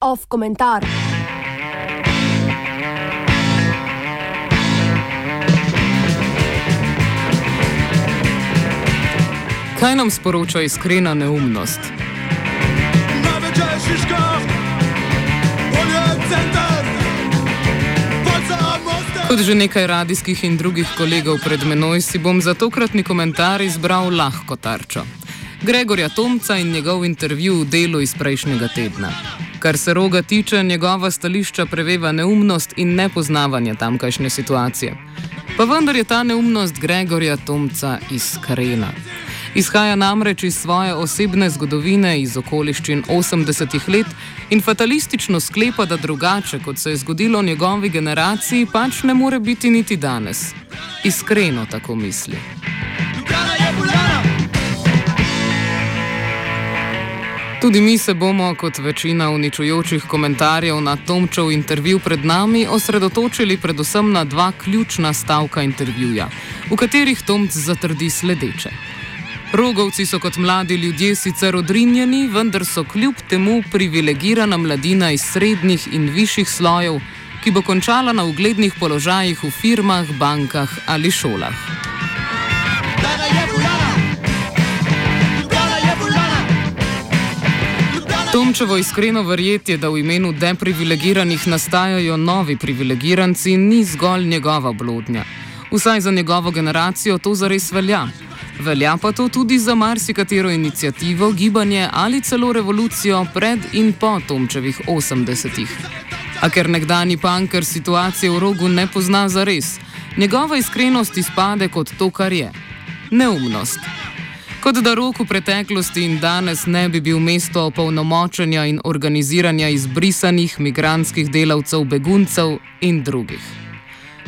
Off komentar. Kaj nam sporoča iskrena neumnost? Kot že nekaj radijskih in drugih kolegov pred menoj, si bom za tokratni komentar izbral lahko tarčo. Gregorja Tomca in njegov intervju v delu iz prejšnjega tedna. Kar se roga tiče, njegova stališča preveva neumnost in nepoznavanje tamkajšnje situacije. Pa vendar je ta neumnost Gregorja Tomca iskrena. Izhaja namreč iz svoje osebne zgodovine, iz okoliščin 80-ih let in fatalistično sklepa, da drugače, kot se je zgodilo njegovi generaciji, pač ne more biti niti danes. Iskreno tako misli. Tudi mi se bomo, kot večina uničujočih komentarjev na Tomčev intervju pred nami, osredotočili predvsem na dva ključna stavka intervjuja, v katerih Tomc zatrdi sledeče. Rogovci so kot mladi ljudje sicer odrinjeni, vendar so kljub temu privilegirana mladina iz srednjih in višjih slojev, ki bo končala na uglednih položajih v firmah, bankah ali šolah. Tomčevo iskreno verjetje, da v imenu deprivilegiranih nastajajo novi privilegiranci, ni zgolj njegova blodnja. Vsaj za njegovo generacijo to zares velja. Velja pa to tudi za marsikatero inicijativo, gibanje ali celo revolucijo pred in po Tomčevih 80-ih. A ker nekdani panker situacije v rogu ne pozna za res, njegova iskrenost izpade kot to, kar je - neumnost. Kot da rok v preteklosti in danes ne bi bil mesto opolnomočenja in organiziranja izbrisanih migranskih delavcev, beguncev in drugih.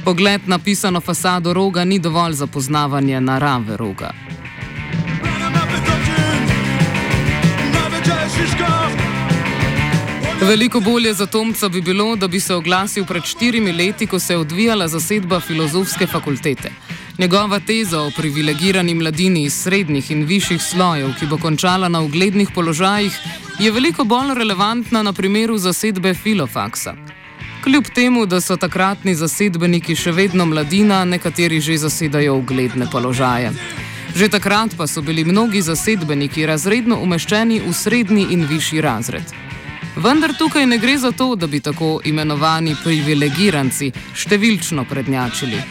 Pogled na pisano fasado roga ni dovolj za poznavanje narave roga. Veliko bolje za Tomca bi bilo, da bi se oglasil pred štirimi leti, ko se je odvijala zasedba filozofske fakultete. Njegova teza o privilegirani mladini iz srednjih in višjih slojev, ki bo končala na uglednih položajih, je veliko bolj relevantna na primeru zasedbe filofaksa. Kljub temu, da so takratni zasedbeniki še vedno mladina, nekateri že zasedajo ugledne položaje. Že takrat pa so bili mnogi zasedbeniki razredno umeščeni v srednji in višji razred. Vendar tukaj ne gre za to, da bi tako imenovani privilegiranci številčno prednjačili.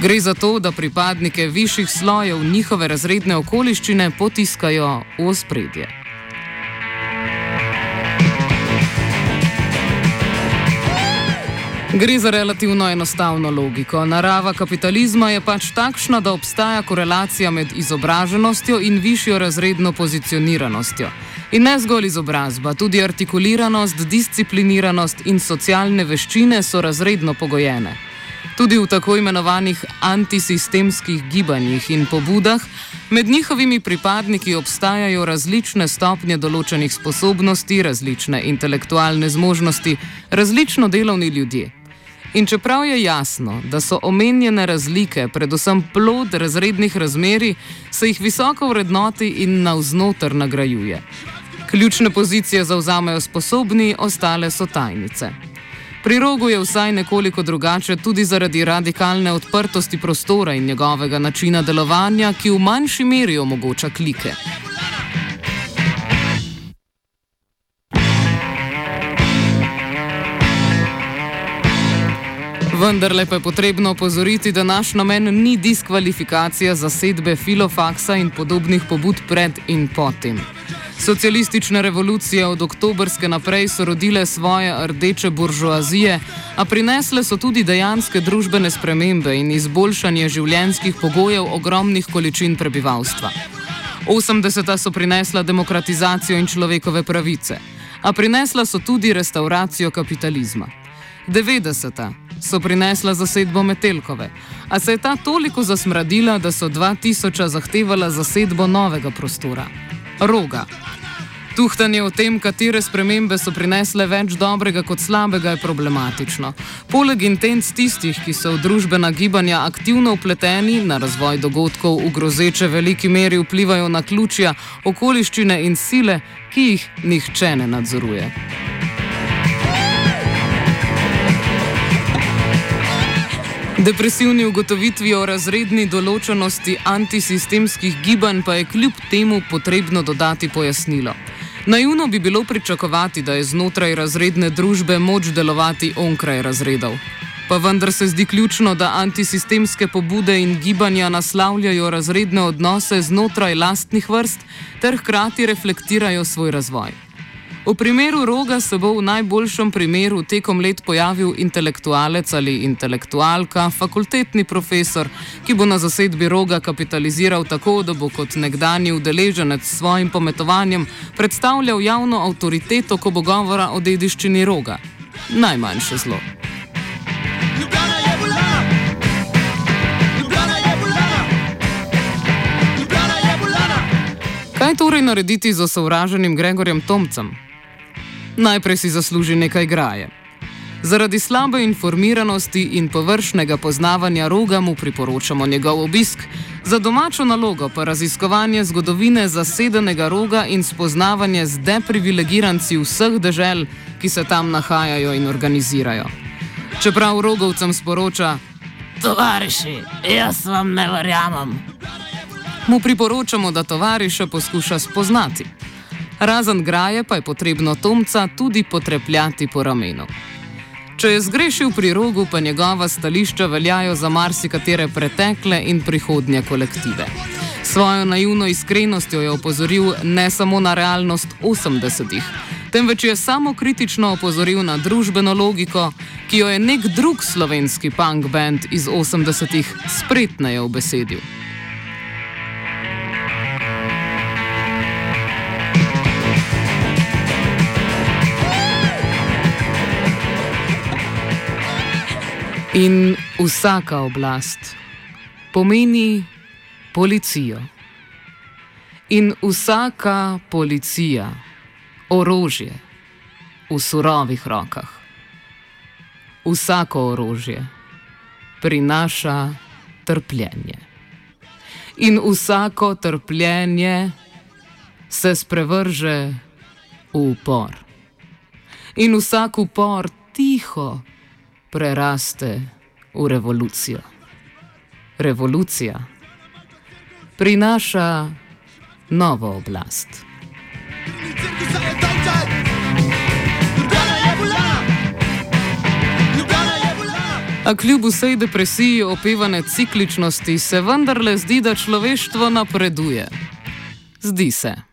Gre za to, da pripadnike višjih slojev njihove razredne okoliščine potiskajo v ospredje. Gre za relativno enostavno logiko. Narava kapitalizma je pač takšna, da obstaja korelacija med izobraženostjo in višjo razredno pozicioniranostjo. In ne zgolj izobrazba, tudi artikuliranost, discipliniranost in socialne veščine so razredno pogojene. Tudi v tako imenovanih antisistemskih gibanjih in pobudah med njihovimi pripadniki obstajajo različne stopnje določenih sposobnosti, različne intelektualne zmožnosti, različno delovni ljudje. In čeprav je jasno, da so omenjene razlike predvsem plod razrednih razmeri, se jih visoko vrednoti in navznoter nagrajuje. Ključne pozicije zauzamejo sposobni, ostale so tajnice. Pri rogu je vsaj nekoliko drugače tudi zaradi radikalne odprtosti prostora in njegovega načina delovanja, ki v manjši meri omogoča klike. Vendar le pa je potrebno opozoriti, da naš namen ni diskvalifikacija zasedbe filofaksa in podobnih pobud pred in potem. Socialistične revolucije od oktobrske naprej so rodile svoje rdeče buržoazije, a prinesle so tudi dejanske družbene spremembe in izboljšanje življenjskih pogojev ogromnih količin prebivalstva. 80. so prinesla demokratizacijo in človekove pravice, a prinesla so tudi restauracijo kapitalizma. 90 so prinesla zasedbo Metelkove, a se je ta toliko zasmradila, da so 2000 zahtevala zasedbo novega prostora - roga. Tuhtanje o tem, katere spremembe so prinesle več dobrega kot slabega, je problematično. Poleg intenc tistih, ki so v družbena gibanja aktivno upleteni, na razvoj dogodkov v grozeče veliki meri vplivajo na ključja, okoliščine in sile, ki jih nihče ne nadzoruje. Depresivni ugotovitvi o razredni določenosti antisistemskih gibanj pa je kljub temu potrebno dodati pojasnilo. Naivno bi bilo pričakovati, da je znotraj razredne družbe moč delovati onkraj razredov. Pa vendar se zdi ključno, da antisistemske pobude in gibanja naslavljajo razredne odnose znotraj lastnih vrst ter hkrati reflektirajo svoj razvoj. V primeru roga se bo v najboljšem primeru tekom let pojavil intelektualec ali intelektualka, fakultetni profesor, ki bo na zasedbi roga kapitaliziral tako, da bo kot nekdani udeleženec s svojim pometovanjem predstavljal javno avtoriteto, ko bo govora o dediščini roga. Najmanjše zlo. Kaj torej narediti z osovraženim Gregorjem Tomcem? Najprej si zasluži nekaj graje. Zaradi slabe informiranosti in površnega poznavanja roga mu priporočamo njegov obisk, za domačo nalogo pa raziskovanje zgodovine zasedenega roga in spoznavanje z deprivilegiranci vseh dežel, ki se tam nahajajo in organizirajo. Čeprav rogovcem sporoča: Tovariši, jaz vam ne verjamem. Mu priporočamo, da tovariše poskuša spoznati. Razen graje pa je potrebno Tomca tudi potrepljati po ramenu. Če je zgrešil pri rogu, pa njegova stališča veljajo za marsikatere pretekle in prihodnje kolektive. Svojo naivno iskrenostjo je opozoril ne samo na realnost 80-ih, temveč je samo kritično opozoril na družbeno logiko, ki jo je nek drug slovenski punk band iz 80-ih spretneje obesedil. In vsaka oblast pomeni policijo. In vsaka policija orožje v surovih rokah. Vsako orožje prinaša trpljenje. In vsako trpljenje se sprevrže v upor. In vsak upor tiho preraste v revolucijo. Revolucija prinaša novo oblast. A kljub vsej depresiji opevane cikličnosti se vendarle zdi, da človeštvo napreduje. Zdi se.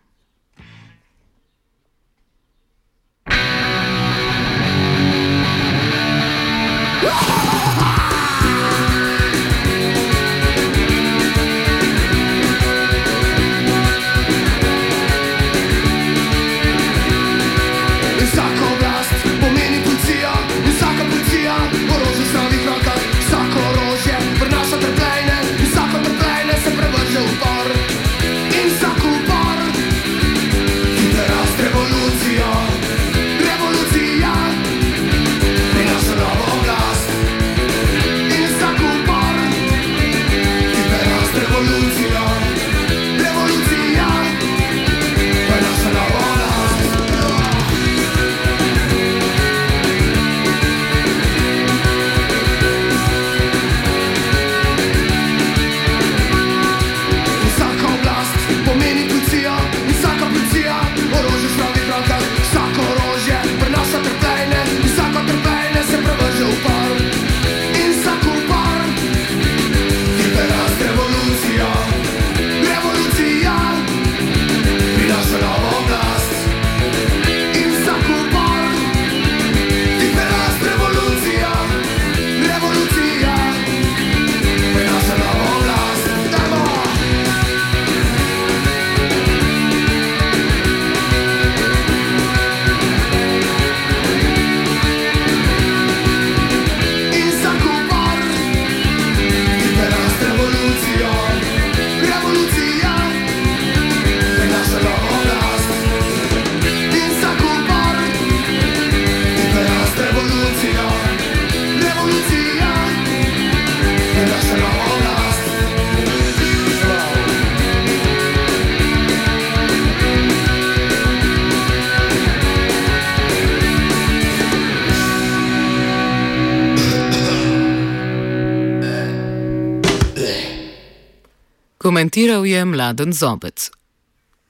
Komentiral je mladen zobec.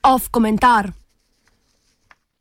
Off komentar.